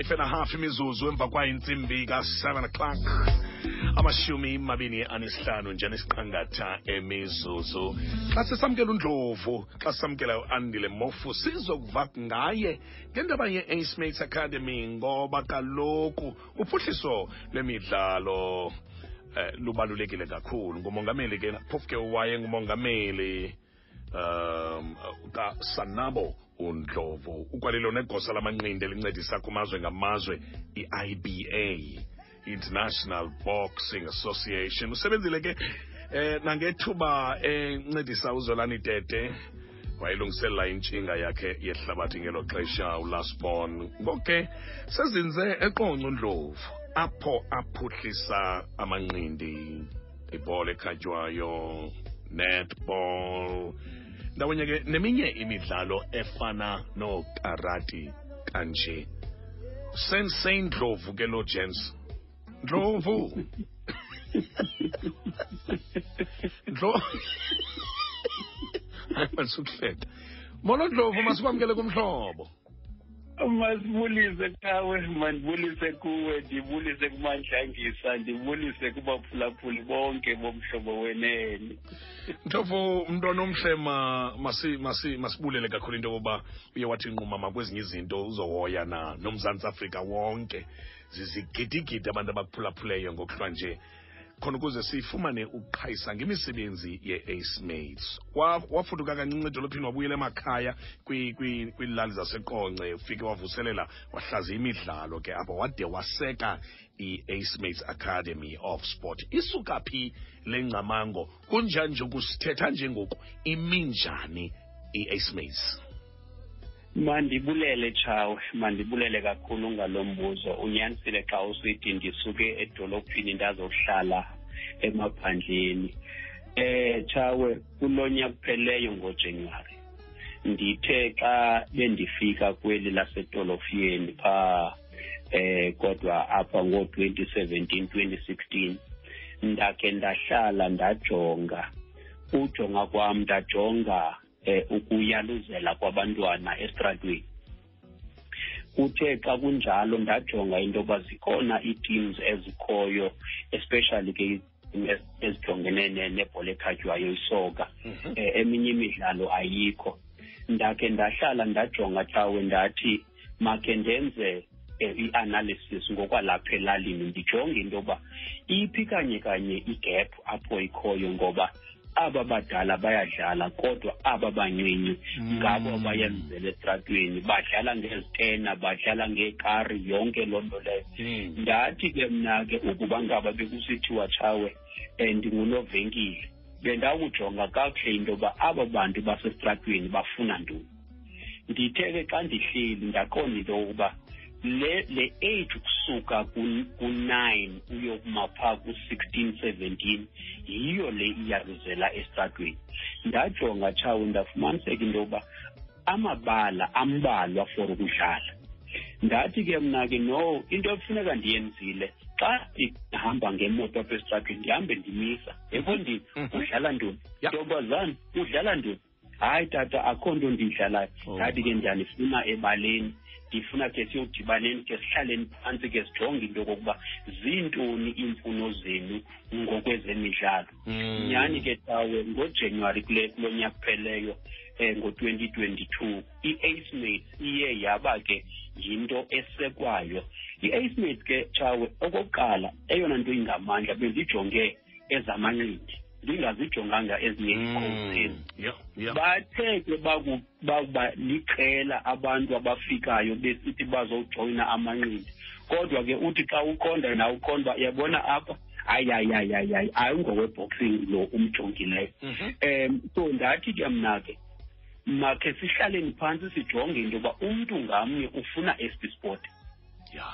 ife na half imizuzu emva kwayintsimbi ka-7 o'clock. Amashumi mabini anesihlanu njenesiqangatha emizuzu. Xa sisamkela undlovu xa sisamkela u-andile mofu sizokuva ngaye ngendaba ye-ace mates academy ngoba kaloku uphuhliso lwemidlalo eh lubalulekile kakhulu. Ngumongameli ke phofu ke wayengumongameli um kasanabo undlovu ukwalilo negosa lamanqindi elincedisa kumazwe ngamazwe i-iba international boxing association. Usebenzile ke eh nangethuba encedisa eh, uzolani tete wayelungiselela intshinga yakhe yehlabathi ngelo xesha ulasbon ngoke ke sezinze eqonco ndlovu apho aphuhlisa amanqindi ibhola ekhatywayo netball ndawonye ke neminye imidlalo efana nookarati kanje. Sensei ndlovu ke lo jens ndlovu. Ndlovu hayi masikuhleta molo ndlovu masikwamkele kumhlobo masibulise kawe mandibulise kuwe ndibulise kumandlangisa ndibulise kubaphulaphuli bonke bomhlobo wenene. Ndlovu mntwana omhle ma- masi- masi- masibulele kakhulu into yokoba uye wathi nqumama kwezinye izinto uzohoya na? Nomzantsi afrika wonke zizigidigidi abantu abakuphulaphuleyo ngokuhlwa nje khona ukuze sifumane ukuqhayisa ngemisebenzi ye-ace mates Wa- wafuduka kancinci edolophini wabuyela emakhaya kwi- kwi- kwiilali zaseqonce ufike wavuselela wahlaza imidlalo ke apho wade waseka i-ace mates academy of sport. Isuka phi le ngcamango? Kunjani nje kusithetha njengoku iminjani i-ace mates mandibulele tshawe mandibulele kakhulu ngalo mbuzo. Unyanisile xa usithi ndisuke edolophini ndazohlala emaphandleni. Eh tshawe kulo nyaka kupheleyo ngojanuwari. Ndithe xa bendifika kweli lasedolofiyeni phaa eh kodwa apha ngo-2017 2016 ndakhe ndahlala ndajonga. Ujonga kwam ndajonga eh ukuyaluzela kwabantwana estratweni kuthe xa kunjalo ndajonga into yoba zikhona ii-teams ezikhoyo especially ke ii-team ezijongene ne- nebhola ekhatywayo isoka eh, eminye imidlalo ayikho. Ndakhe ndahlala ndajonga thawe ndathi makhe ndenze eh, i-analysis ngokwalapha elalini ndijonge into yoba iphi kanye kanye igap apho ikhoyo ngoba aba badala bayadlala kodwa aba banywenyi ngabo abayenzela estratweni badlala ngezitena badlala ngeekari yonke loo nto leyo. Ndathi ke mna ke ukuba ngaba bekusithiwa tshawe um ndingunovenkile bendawukujonga kakuhle into yoba aba bantu basestratweni bafuna ntoni. Ndithe ke xa ndihleli ndaqonda into yokuba le le age ukusuka ku-nine uyokuma phaa ku-sixteen seventeen yiyo le iyaluzela estratweni ndajonga tshawe ndafumaniseka into yokuba amabala ambalwa for ukudlala. Ndathi ke mna ke no into ekufuneka ndiyenzile xa ndihamba ngemoto apha estratweni ndihambe ndimisa. Ebondini Mhm. udlala ntoni? Ntombazana udlala ntoni? Hayi tata akho nto ndiyidlalayo. Oh. ndathi ke ndanifuna ebaleni. Ndifuna ke siyodibaneni ke sihlaleni phantsi ke sijonge into yokokuba ziintoni iimfuno zenu ngokwezemidlalo. Mm. nyhani ke tawe ngojanuwari kule kulo nyaka kupheleyo um ngo-twenty twenty-two i-acemates iye yaba ke yinto esekwayo. I-acemates ke tshawe okokuqala eyona nto ingamandla bendijonge ezamanqindi ndingazijonganga ezinye Mm. Yeah, yeah. bathe ke bakuba liqela abantu abafikayo besithi bazojoyina amanqindi kodwa ke uthi xa ukhonda na ukhonda uyabona apha hayi ayingoweboxing lo umjongileyo Mhm. um so ndathi ke mna ke makhe sihlaleni phantsi sijonge into yoba umntu ngamnye ufuna esi sport ya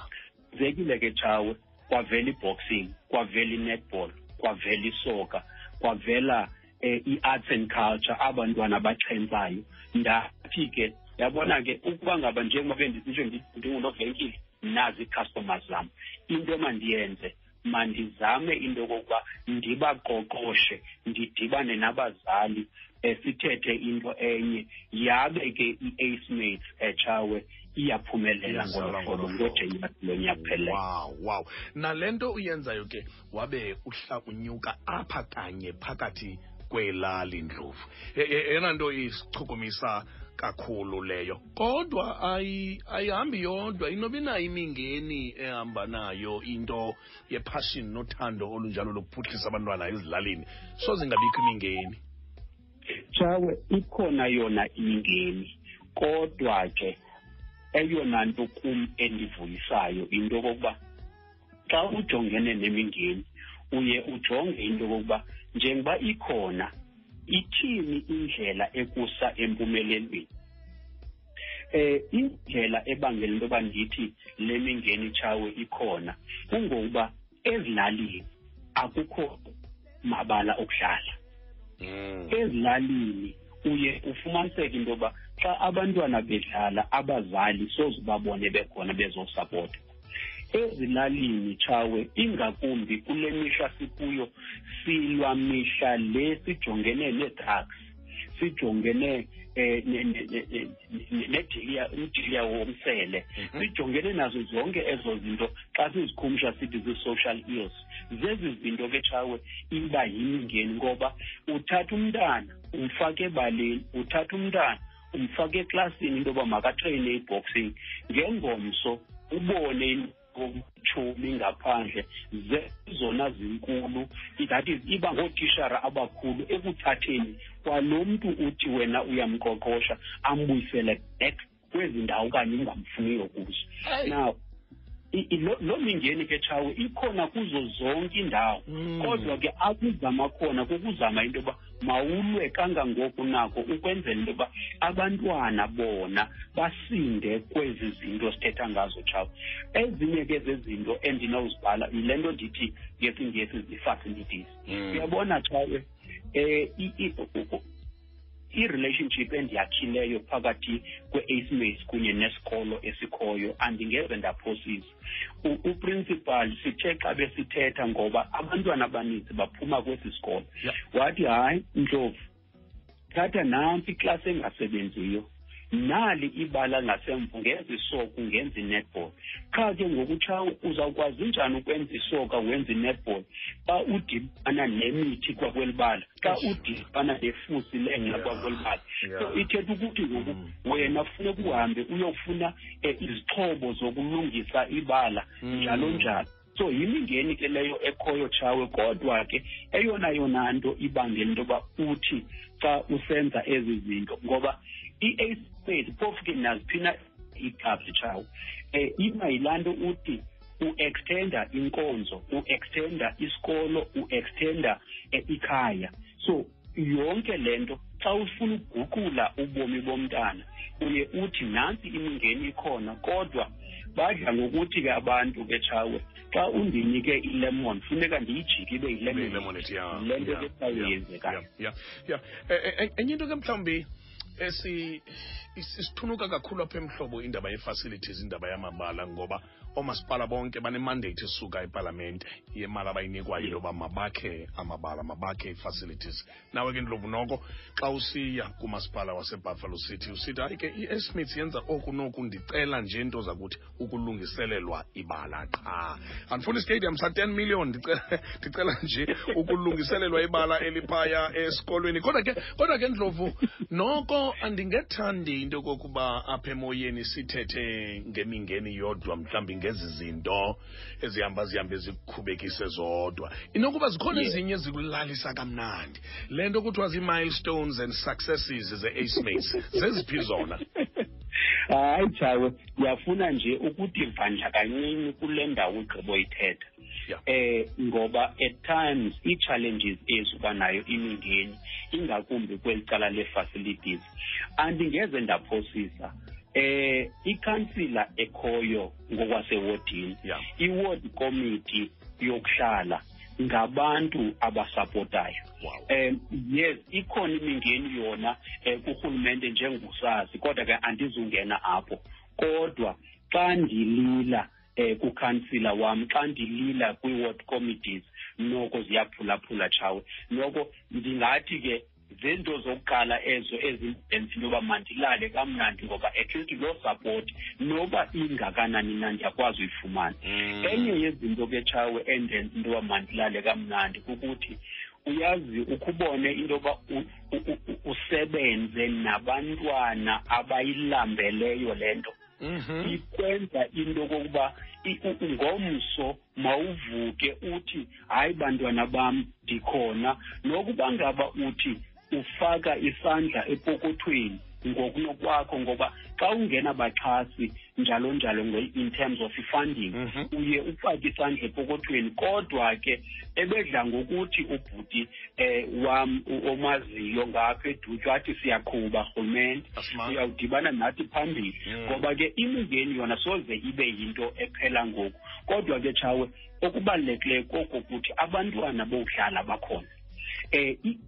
zekile ke tshawe kwavela i-boxing kwavela i-netball kwavela isoka kwavela eh, i-arts and culture abantwana abaxhentsayo ndathi ke yabona ke ukuba ngaba njengoba bendisitsho ndingunovenkile nazi ii-customers zam. Into mandiyenze mandizame into yokokuba ndibaqoqoshe ndidibane nabazali um sithethe into enye. Yabe ke i-ace mates etshawe iyaphumelela ngolo hlobo wow wow. Nale nto uyenzayo ke wabe uhla unyuka apha kanye phakathi kwelali ndlovu. Yena nto isichukumisa kakhulu leyo. Kodwa ayi- ayihambi yodwa inobi nayo imingeni ehamba nayo into yepassion nothando olunjalo lokuphuhlisa abantwana ezilalini. So zingabikho imingeni. Chawe ikhona yona imingeni. Kodwa ke eyona nto kum endivuyisayo into yokokuba xa ujongene nemingeni uye ujonge into yokokuba njengoba ikhona ithini indlela ekusa empumelelweni eh indlela ebangela into yoba ndithi le mingeni chawe ikhona kungokuba ezilalini akukho mabala okudlala mm. ezilalini uye ufumaniseke into yoba xa abantwana bedlala abazali soze babone bekhona bezosapota ezilalini tshawe ingakumbi kule mihla sikuyo silwa mihla le sijongene nee-drugs sijongene eh ne- ne- ne- ne- ne- nediliya umdiliya womsele. Mhm. sijongene nazo zonke ezo zinto xa sizikhumsha sithi zii-social ills. Zezi zinto ke tshawe iba yimingeni ngoba uthatha umntana umfake ebaleni uthatha umntana umfake eklasini into yoba makatreyine i-boxing. Ngengomso ubone ngobutshomi ngaphandle zezona zinkulu that is iba ngootishara abakhulu ekuthatheni kwalo mntu uthi wena uyamqoqosha ambuyisele back kwezi ndawo okanye ungamfuniyo kuzo Hey. now i- i- lo lo mingeni ke tshawe ikhona kuzo zonke iindawo Mm. kodwa ke akuzama khona kukuzama into yoba mawulwe kangangoku nako ukwenzela into yoba abantwana bona basinde kwezi zinto sithetha ngazo tshawe ezinye ke zezinto endinozibhala yile nto ndithi ngesingesi zii-facilities Mm. uyabona chawe eh i- i- u- u- i-relationship endiyakhileyo phakathi kwe-ace mates kunye nesikolo esikhoyo andingeze ndaphosisa. U- uprincipal sithe xa besithetha ngoba abantwana abaninzi baphuma kwesi sikolo. Yeah. wathi hayi ndlovu thatha nantsi iklasi engasebenziyo nali ibala ngasemva ungenza isoka ungenza i-netball qha ke ngokutshawo uzawukwazi njani ukwenza isoka wenza i-netball xa udibana nemithi kwakweli bala xa udibana nefusi lenxa Yeah. kwakweli bala so Yeah. ithetha ukuthi ngoku Mm. wena funeka uhambe uyofuna um izixhobo zokulungisa ibala Mm. njalo njalo so yimingeni ke leyo ekhoyo tshawe kodwa ke eyona yona nto ibangela into yoba uthi xa usenza ezi zinto ngoba i-ace spade phofu ke naziphina iiclubs tshawe um iba yilaa nto uthi uextenda inkonzo uextenda isikolo uextenda um ikhaya. So yonke le nto xa ufuna ukuguqula ubomi bomntana uye uthi nantsi imingeni ikhona kodwa badla ngokuthi ke abantu ke tshawe xa undinike ilemon funeka ndiyijike ibe yilemon. Lemonade, yeah, le nto yeah, ke sayenzekayo yeah, yeah, yeah. Eh, eh, enye into ke mhlawumbi esi isithunuka kakhulu apha emhlobo indaba yee-facilities indaba yamabala ngoba oomasipala bonke banemandate esuka epalamente. Yemali abayinikwayo into yoba mabakhe amabala mabakhe ii-facilities. Nawe ke ndlovu noko xa usiya kumasipala wasebuffalo city usithi hayi ke i-esmith yenza oku noku ndicela nje into zakuthi ukulungiselelwa ibala qha. Andifuna istadium sa-10 million ndicela ndicela nje ukulungiselelwa ibala eliphaya esikolweni. Kodwa ke kodwa ke ndlovu noko andingethandi into yokokuba apha emoyeni sithethe ngemingeni yodwa mhlawumbi ngezi zinto ezihamba zihambe zikukhubekise zodwa. Inokuba zikhona Yeah. ezinye zikulalisa kamnandi. Le nto kuthiwa zii-milestones and successes ze-ace mates zeziphi zona? Hayi jawe ndiyafuna nje ukuthi vandla kancinci kule ndawo igqiboyithetha Yeah. eh ngoba at times ii-challenges ezuba nayo imingeni ingakumbi kweli cala lee-facilities andingeze ndaphosisa. Eh ikhansila ekhoyo ngokwasewodini Yeah. i-ward committee yokuhlala ngabantu abasapotayo wow. Um yes ikhona imingeni yona um kurhulumente njengosazi kodwa ke andizungena apho. Kodwa xa ndilila um kukhansila wam xa ndilila kwii-ward committees noko ziyaphulaphula tshawe. Noko ndingathi ke zento zokuqala ezo ezindenza into yoba mandilale kamnandi ngoba at least loo support noba ingakanani na ndiyakwazi uyifumana Mm. enye yezinto ke tshawe endenza into yoba mandilale kamnandi kukuthi uyazi ukubone into yoba usebenze nabantwana abayilambeleyo le nto Mhm. ikwenza into kokuba ngomso mawuvuke uthi hayi bantwana bam ndikhona nokuba ngaba uthi ufaka isandla epokothweni ngokunokwakho ngoba xa ungena baxhasi njalo njalo nge- in terms of funding Mhm. uye ufake isandla epokothweni kodwa ke ebedla ngokuthi ubhuti eh wam u- omaziyo ngapha edutywa athi siyaqhuba rhulumente Asimanga. uyawudibana nathi phambili Mm. ngoba ke imingeni yona soze ibe yinto ephela ngoku kodwa ke tshawe okubalulekileyo koko kuthi abantwana bokudlala bakhona eh i- i-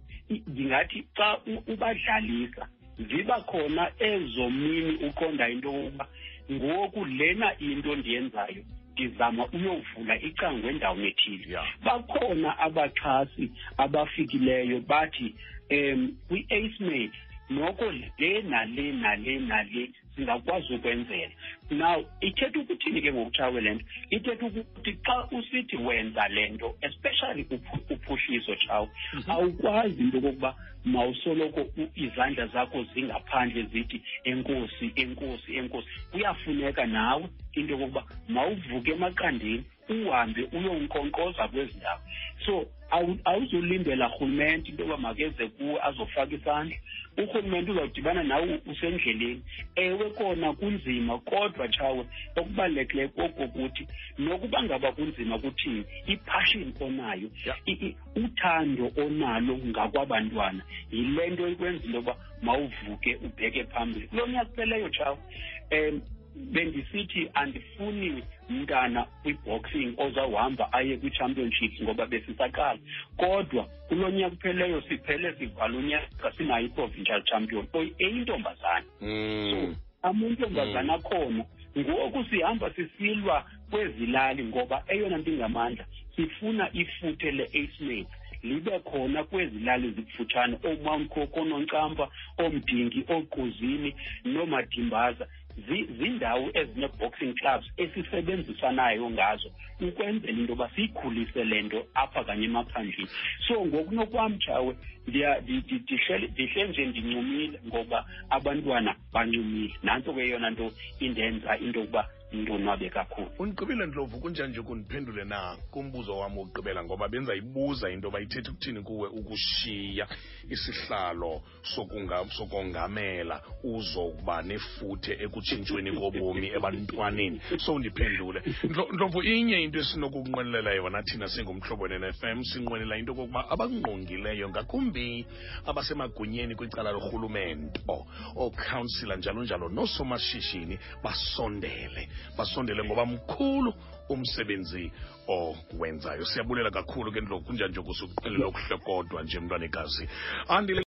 ndingathi xa ubadlalisa ziba khona ezo mini uqonda into yokuba ngoku lena into ndiyenzayo ndizama uyovula icango endaweni ethile Yeah. bakhona abaxhasi abafikileyo bathi um kwi-ace noko le nale nale nale singakwazi ukwenzela now ithetha ukuthini ke ngokutshawe le nto? Ithetha ukuthi xa usithi wenza le nto especially uphu- uphuhliso tshawo awukwazi into yokokuba mawusoloko izandla zakho zingaphandle zithi enkosi enkosi enkosi. Kuyafuneka nawe into yokokuba mawuvuke emaqandeni uhambe uyonkqonkqoza kwezi ndawo. So awu- awuzulindela rhulumente into yoba makeze kuwe azofaka isandla. Urhulumente uzawudibana nawe usendleleni. Ewe kona kunzima kodwa tshawe okubalulekileyo koko kuthi nokuba ngaba kunzima kuthini ipashini onayo uthando onalo ngakwabantwana yile nto ikwenza into yoba mawuvuke ubheke phambili. Kulo nyaka tshawe um bendisithi andifuni mntana kwi-boxing ozawuhamba aye kwi-championships ngoba besisaqala. Kodwa kulo nyaka kupheleyo siphele sivala unyaka sinayo i-provincial champion oy- eyintombazana so Mm. amantombazana akhona. Ngoku sihamba sisilwa kwezi lali ngoba eyona nto ingamandla sifuna ifuthe le-acemate libe khona kwezi lali zikufutshane oomount cook oononcampa oomdingi oogquzini noomadimbaza. zi- zindawo ezine-boxing clubs esisebenzisanayo ngazo ukwenzela into yoba siyikhulise le nto apha kanye emaphandleni. So ngokunokwam tshawe ndihle nje ndincumile ngoba abantwana bancumile. Nanto ke yona nto indenza into yokuba ndonwabe kakhulu. Undigqibile ndlovu kunjanje kundiphendule na? Kumbuzo wam wokugqibela ngoba benza ibuza into bayithetha ukuthini kuwe ukushiya isihlalo sokunga- sokongamela uzokuba nefuthe ekutshintshweni kobomi ebantwaneni. So ndiphendule. Ndlo- ndlovu inye into esinokunqwenelela yona thina singumhlobo ne-fm sinqwenela into kokuba abangqongileyo ngakumbi abasemagunyeni kwicala lorhulumento ookhansila njalo njalo noosomashishini basondele basondele ngoba mkhulu umsebenzi owenzayo siyabulela kakhulu ke ndlovu kunjanje kusukuqelela okuhle kodwa nje mntwanekazi andile